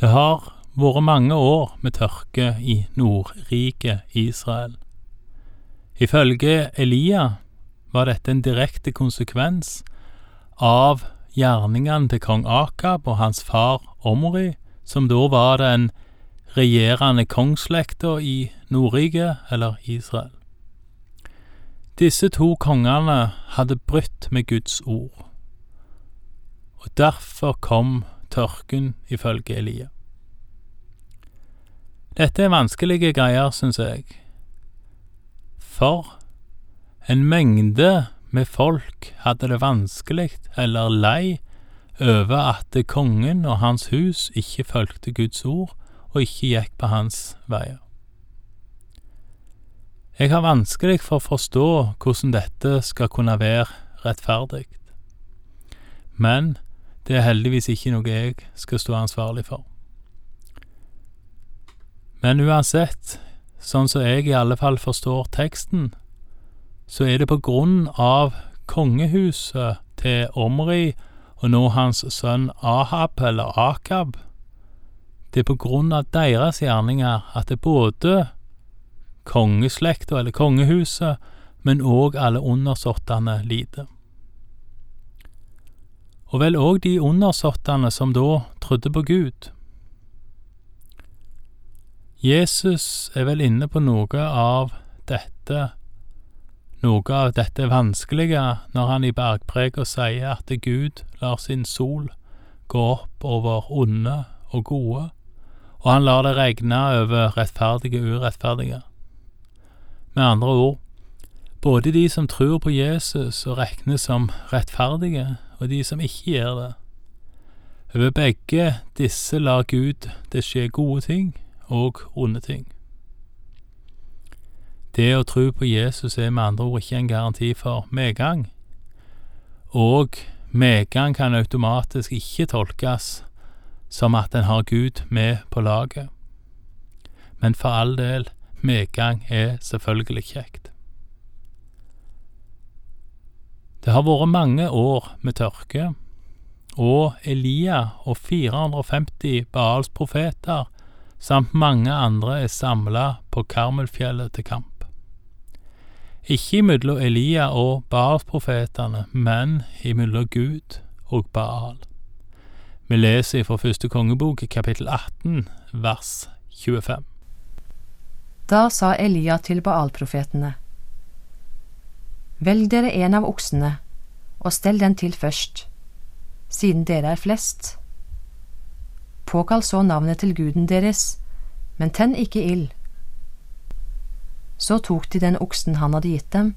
Det har vært mange år med tørke i Nordriket Israel. Ifølge Elia var dette en direkte konsekvens av gjerningene til kong Akab og hans far Omri, som da var den regjerende kongsslekta i Nordriket, eller Israel. Disse to kongene hadde brutt med Guds ord, og derfor kom tørken, ifølge Elia. Dette er vanskelige greier, syns jeg, for en mengde med folk hadde det vanskelig eller lei over at kongen og hans hus ikke fulgte Guds ord og ikke gikk på hans veier. Jeg har vanskelig for å forstå hvordan dette skal kunne være rettferdig, men det er heldigvis ikke noe jeg skal stå ansvarlig for. Men uansett, sånn som jeg i alle fall forstår teksten, så er det på grunn av kongehuset til Omri og nå hans sønn Ahab, eller Akab. Det er på grunn av deres gjerninger at det både kongeslekta, eller kongehuset, men òg alle undersåttene lider. Og vel òg de undersåttene som da trodde på Gud. Jesus er vel inne på noe av dette noe av dette vanskelige når han i bergpreget sier at Gud lar sin sol gå opp over onde og gode, og han lar det regne over rettferdige og urettferdige. Med andre ord, både de som tror på Jesus og regnes som rettferdige, og de som ikke gjør det. Over begge disse lar Gud det skje gode ting og onde ting. Det å tro på Jesus er med andre ord ikke en garanti for medgang, og medgang kan automatisk ikke tolkes som at en har Gud med på laget. Men for all del, medgang er selvfølgelig kjekt. Det har vært mange år med tørke, og Elia og 450 Baals profeter samt mange andre er samla på Karmelfjellet til kamp. Ikke imellom Elia og Baals-profetene, men imellom Gud og Baal. Vi leser fra første kongebok, kapittel 18, vers 25. Da sa Elia til Baal-profetene, Velg dere en av oksene, og stell den til først, siden dere er flest. Påkall så navnet til guden deres, men tenn ikke ild så tok de den oksen han hadde gitt dem,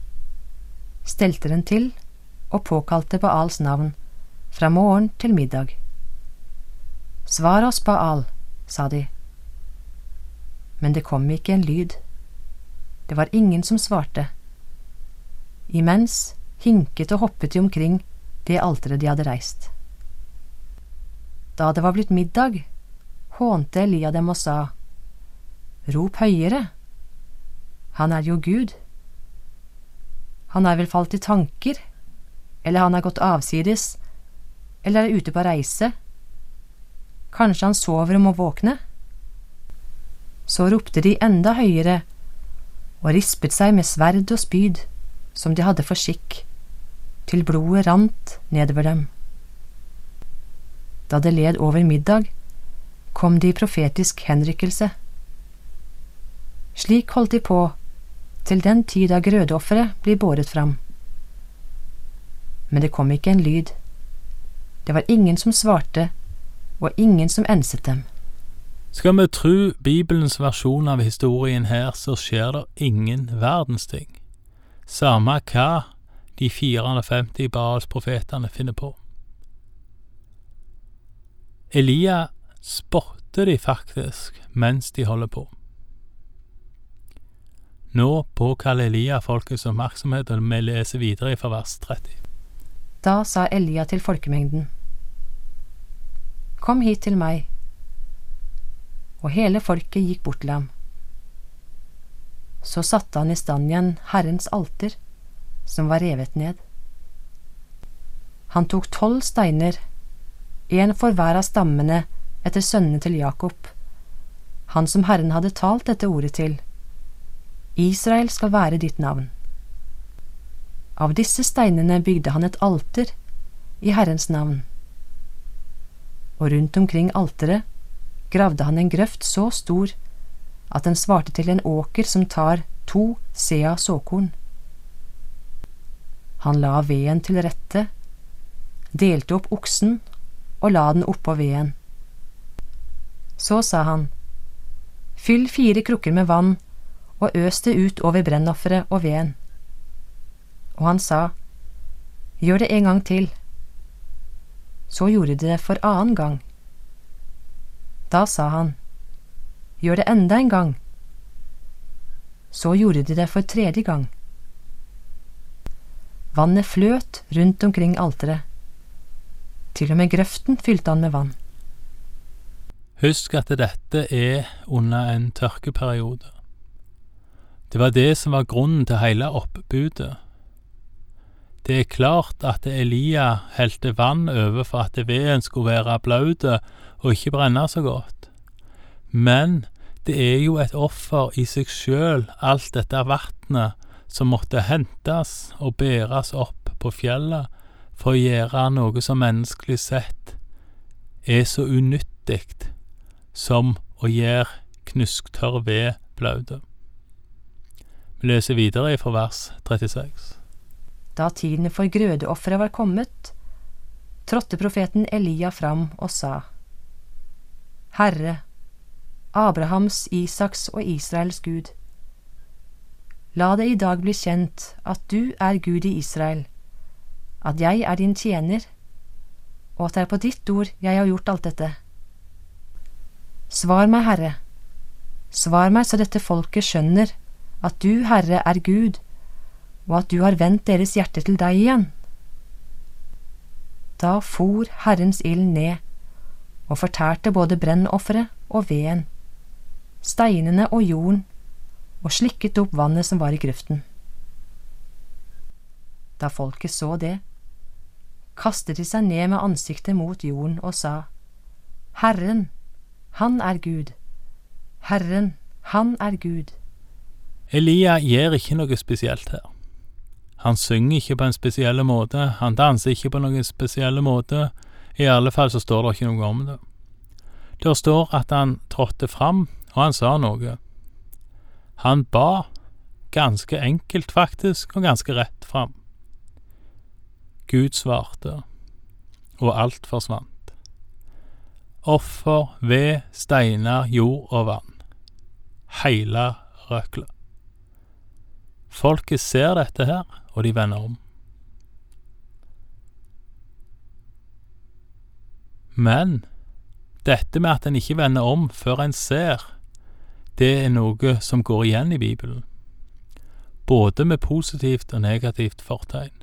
stelte den til og påkalte Baals navn fra morgen til middag. Svar oss, Baal, sa de. Men det kom ikke en lyd. Det var ingen som svarte. Imens hinket og hoppet de omkring det alteret de hadde reist. Da det var blitt middag, hånte Elia dem og sa, Rop høyere! Han er jo Gud. Han er vel falt i tanker, eller han er gått avsides, eller er ute på reise. Kanskje han sover og må våkne? Så ropte de enda høyere og rispet seg med sverd og spyd, som de hadde for skikk, til blodet rant nedover dem. Da det led over middag, kom de i profetisk henrykkelse. Slik holdt de på til den tid da grødofferet blir båret fram. Men det kom ikke en lyd. Det var ingen som svarte, og ingen som enset dem. Skal vi tru Bibelens versjon av historien her, så skjer det ingen verdens ting. Samme hva de 450 Baals-profetene finner på. Elia spotter de faktisk mens de holder på. Nå påkaller Elia folkets oppmerksomhet, og vi leser videre fra vers 30. Da sa Elia til folkemengden, Kom hit til meg. Og hele folket gikk bort til ham. Så satte han i stand igjen Herrens alter, som var revet ned. Han tok tolv steiner, en for hver av stammene etter sønnene til Jakob, han som Herren hadde talt dette ordet til. Israel skal være ditt navn. Av disse steinene bygde han et alter i Herrens navn. Og rundt omkring alteret gravde han en grøft så stor at den svarte til en åker som tar to sea såkorn. Han la veden til rette, delte opp oksen og la den oppå veden. Så sa han, Fyll fire krukker med vann og øs det ut over brennofferet og veden. Og han sa, Gjør det en gang til. Så gjorde de det for annen gang. Da sa han, Gjør det enda en gang. Så gjorde de det for tredje gang. Vannet fløt rundt omkring alteret. Til og med grøften fylte han med vann. Husk at dette er under en tørkeperiode. Det var det som var grunnen til hele oppbudet. Det er klart at Elia helte vann over for at veden skulle være blaut og ikke brenne så godt. Men det er jo et offer i seg sjøl, alt dette vannet som måtte hentes og bæres opp på fjellet for å gjøre noe som menneskelig sett er så unyttig som å gjøre knusktørr ved blaut. Vi leser videre fra vers 36. Da tiden for grødeofferet var kommet, trådte profeten Elia fram og sa, Herre, Abrahams, Isaks og Israels Gud. La det i dag bli kjent at du er Gud i Israel, at jeg er din tjener, og at det er på ditt ord jeg har gjort alt dette. Svar meg, Herre, svar meg så dette folket skjønner at du, Herre, er Gud, og at du har vendt deres hjerte til deg igjen. Da for Herrens ild ned og fortærte både brennofferet og veden steinene og jorden og slikket opp vannet som var i grøften. Da folket så det, kastet de seg ned med ansiktet mot jorden og sa, Herren, han er Gud, Herren, han er Gud. Elia gjør ikke noe spesielt her. Han synger ikke på en spesiell måte, han danser ikke på noen spesiell måte, i alle fall så står det ikke noe om det. Det står at han trådte fram og han sa noe. Han ba, ganske enkelt faktisk, og ganske rett fram. Gud svarte, og alt forsvant. Offer, ved, steiner, jord og vann. Heile røkla. Folket ser dette her, og de vender om. Men dette med at en ikke vender om før en ser, det er noe som går igjen i Bibelen, både med positivt og negativt fortegn.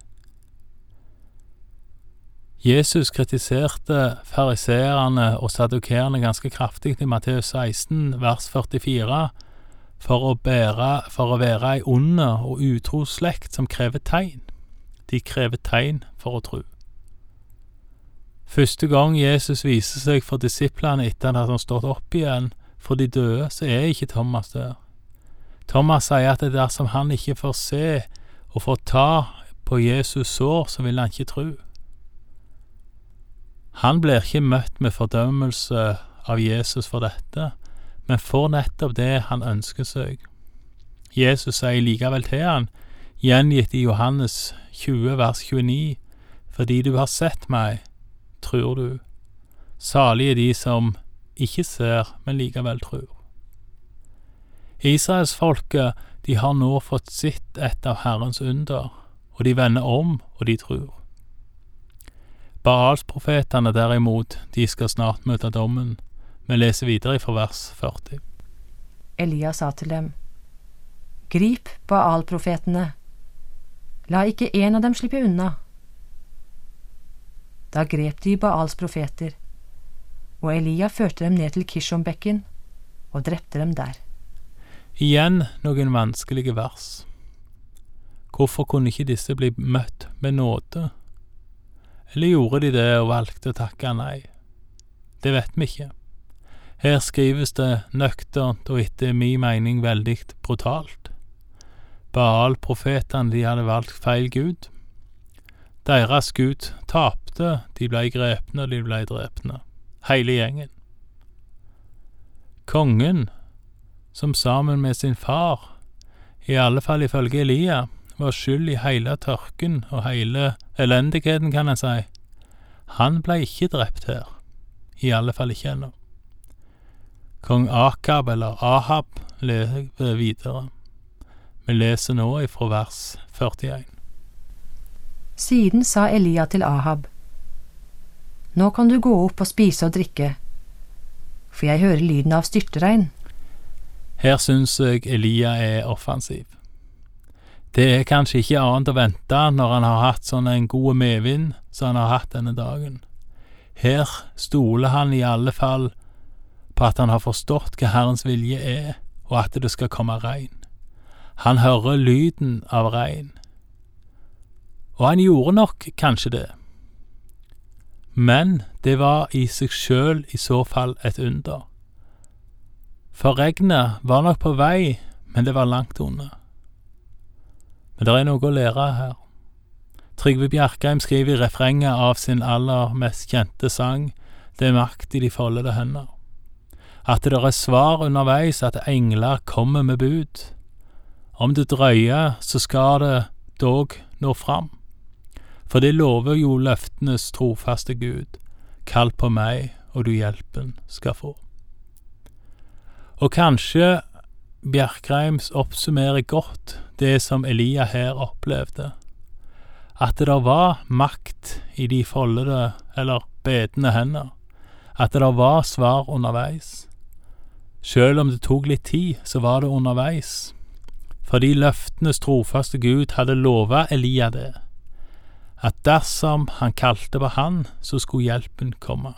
Jesus kritiserte fariseerne og sadukerene ganske kraftig i Matteus 16, vers 44, for å, bære, for å være ei onde og utro slekt som krever tegn. De krever tegn for å tro. Første gang Jesus viser seg for disiplene etter at han har stått opp igjen, for de døde, så er ikke Thomas der. Thomas sier at dersom han ikke får se og får ta på Jesus sår, så vil han ikke tro. Han blir ikke møtt med fordømmelse av Jesus for dette, men får nettopp det han ønsker seg. Jesus sier likevel til han, gjengitt i Johannes 20 vers 29, fordi du har sett meg, tror du. Salige de som ikke ser, men likevel tror. Israelsfolket, de har nå fått sitt et av Herrens under, og de vender om, og de tror. Baalsprofetene derimot, de skal snart møte dommen. Vi leser videre fra vers 40. Elia sa til dem, Grip Baal-profetene, la ikke en av dem slippe unna. Da grep de Baals profeter og Elia førte dem ned til Kishonbekken og drepte dem der. Igjen noen vanskelige vers. Hvorfor kunne ikke disse bli møtt med nåde? Eller gjorde de det og valgte å takke nei? Det vet vi ikke. Her skrives det nøkternt og etter min mening veldig brutalt. Baal-profetene, de hadde valgt feil gud. Deres gud tapte, de blei grepne, de blei drepne. Hele gjengen. Kongen, som sammen med sin far, i alle fall ifølge Elia, var skyld i hele tørken og hele elendigheten, kan en si, han ble ikke drept her. I alle fall ikke ennå. Kong Akab, eller Ahab, lever videre. Vi leser nå ifra vers 41. Siden sa Elia til Ahab, Nå kan du gå opp og spise og drikke, for jeg hører lyden av styrtregn. Her syns jeg Elia er offensiv. Det er kanskje ikke annet å vente når han har hatt sånn en god medvind som han har hatt denne dagen. Her stoler han i alle fall på at han har forstått hva Herrens vilje er, og at det skal komme regn. Han hører lyden av regn. Og han gjorde nok kanskje det. Men det var i seg sjøl i så fall et under. For regnet var nok på vei, men det var langt unna. Men det er noe å lære her. Trygve Bjerkheim skriver i refrenget av sin aller mest kjente sang Det er makt i de foldede hender. At det er svar underveis, at engler kommer med bud. Om det drøyer, så skal det dog nå fram. For det lover jo løftenes trofaste Gud. Kall på meg, og du hjelpen skal få. Og kanskje Bjerkreims oppsummerer godt det som Elia her opplevde. At det der var makt i de foldede, eller bedende hender. At det der var svar underveis. Sjøl om det tok litt tid, så var det underveis. Fordi løftenes trofaste Gud hadde lova Elia det, at dersom han kalte på han, så skulle hjelpen komme.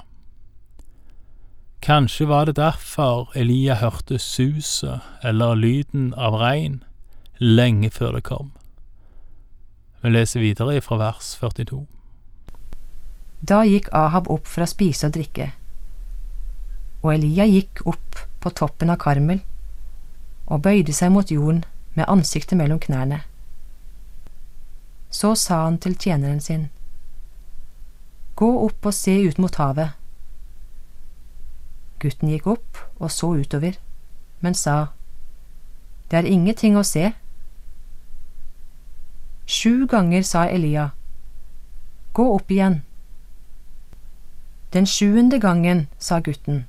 Kanskje var det derfor Elia hørte suset eller lyden av regn lenge før det kom. Vi leser videre fra vers 42. Da gikk Ahab opp for å spise og drikke, og Elia gikk opp på toppen av Karmel og bøyde seg mot jorden med ansiktet mellom knærne. Så sa han til tjeneren sin, Gå opp og se ut mot havet. Gutten gikk opp og så utover, men sa, Det er ingenting å se. Sju ganger sa Elia, Gå opp igjen. Den sjuende gangen sa gutten,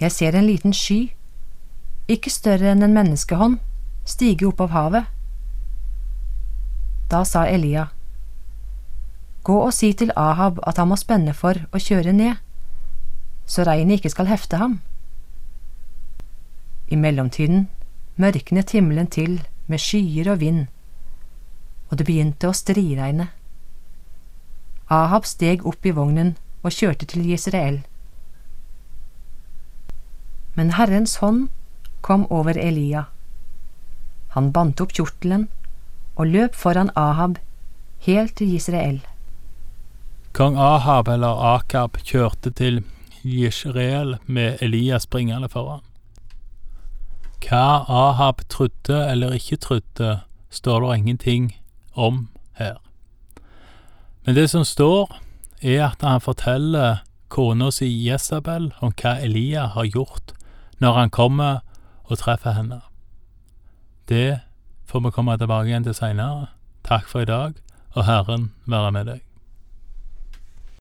Jeg ser en liten sky, ikke større enn en menneskehånd, stige opp av havet. Da sa Elia, Gå og si til Ahab at han må spenne for å kjøre ned, så regnet ikke skal hefte ham. I mellomtiden mørknet himmelen til med skyer og vind og det begynte å striregne. Ahab steg opp i vognen og kjørte til Israel. Men Herrens hånd kom over Elia. Han bandt opp kjortelen og løp foran Ahab helt til Israel. Kong Ahab, eller Akab, kjørte til Jisrael med Elia springende foran. Hva Ahab trodde eller ikke trodde, står det ingenting om her. Men det som står, er at han forteller kona si Jesabel om hva Elia har gjort når han kommer og treffer henne. Det får vi komme tilbake igjen til seinere. Takk for i dag, og Herren være med deg.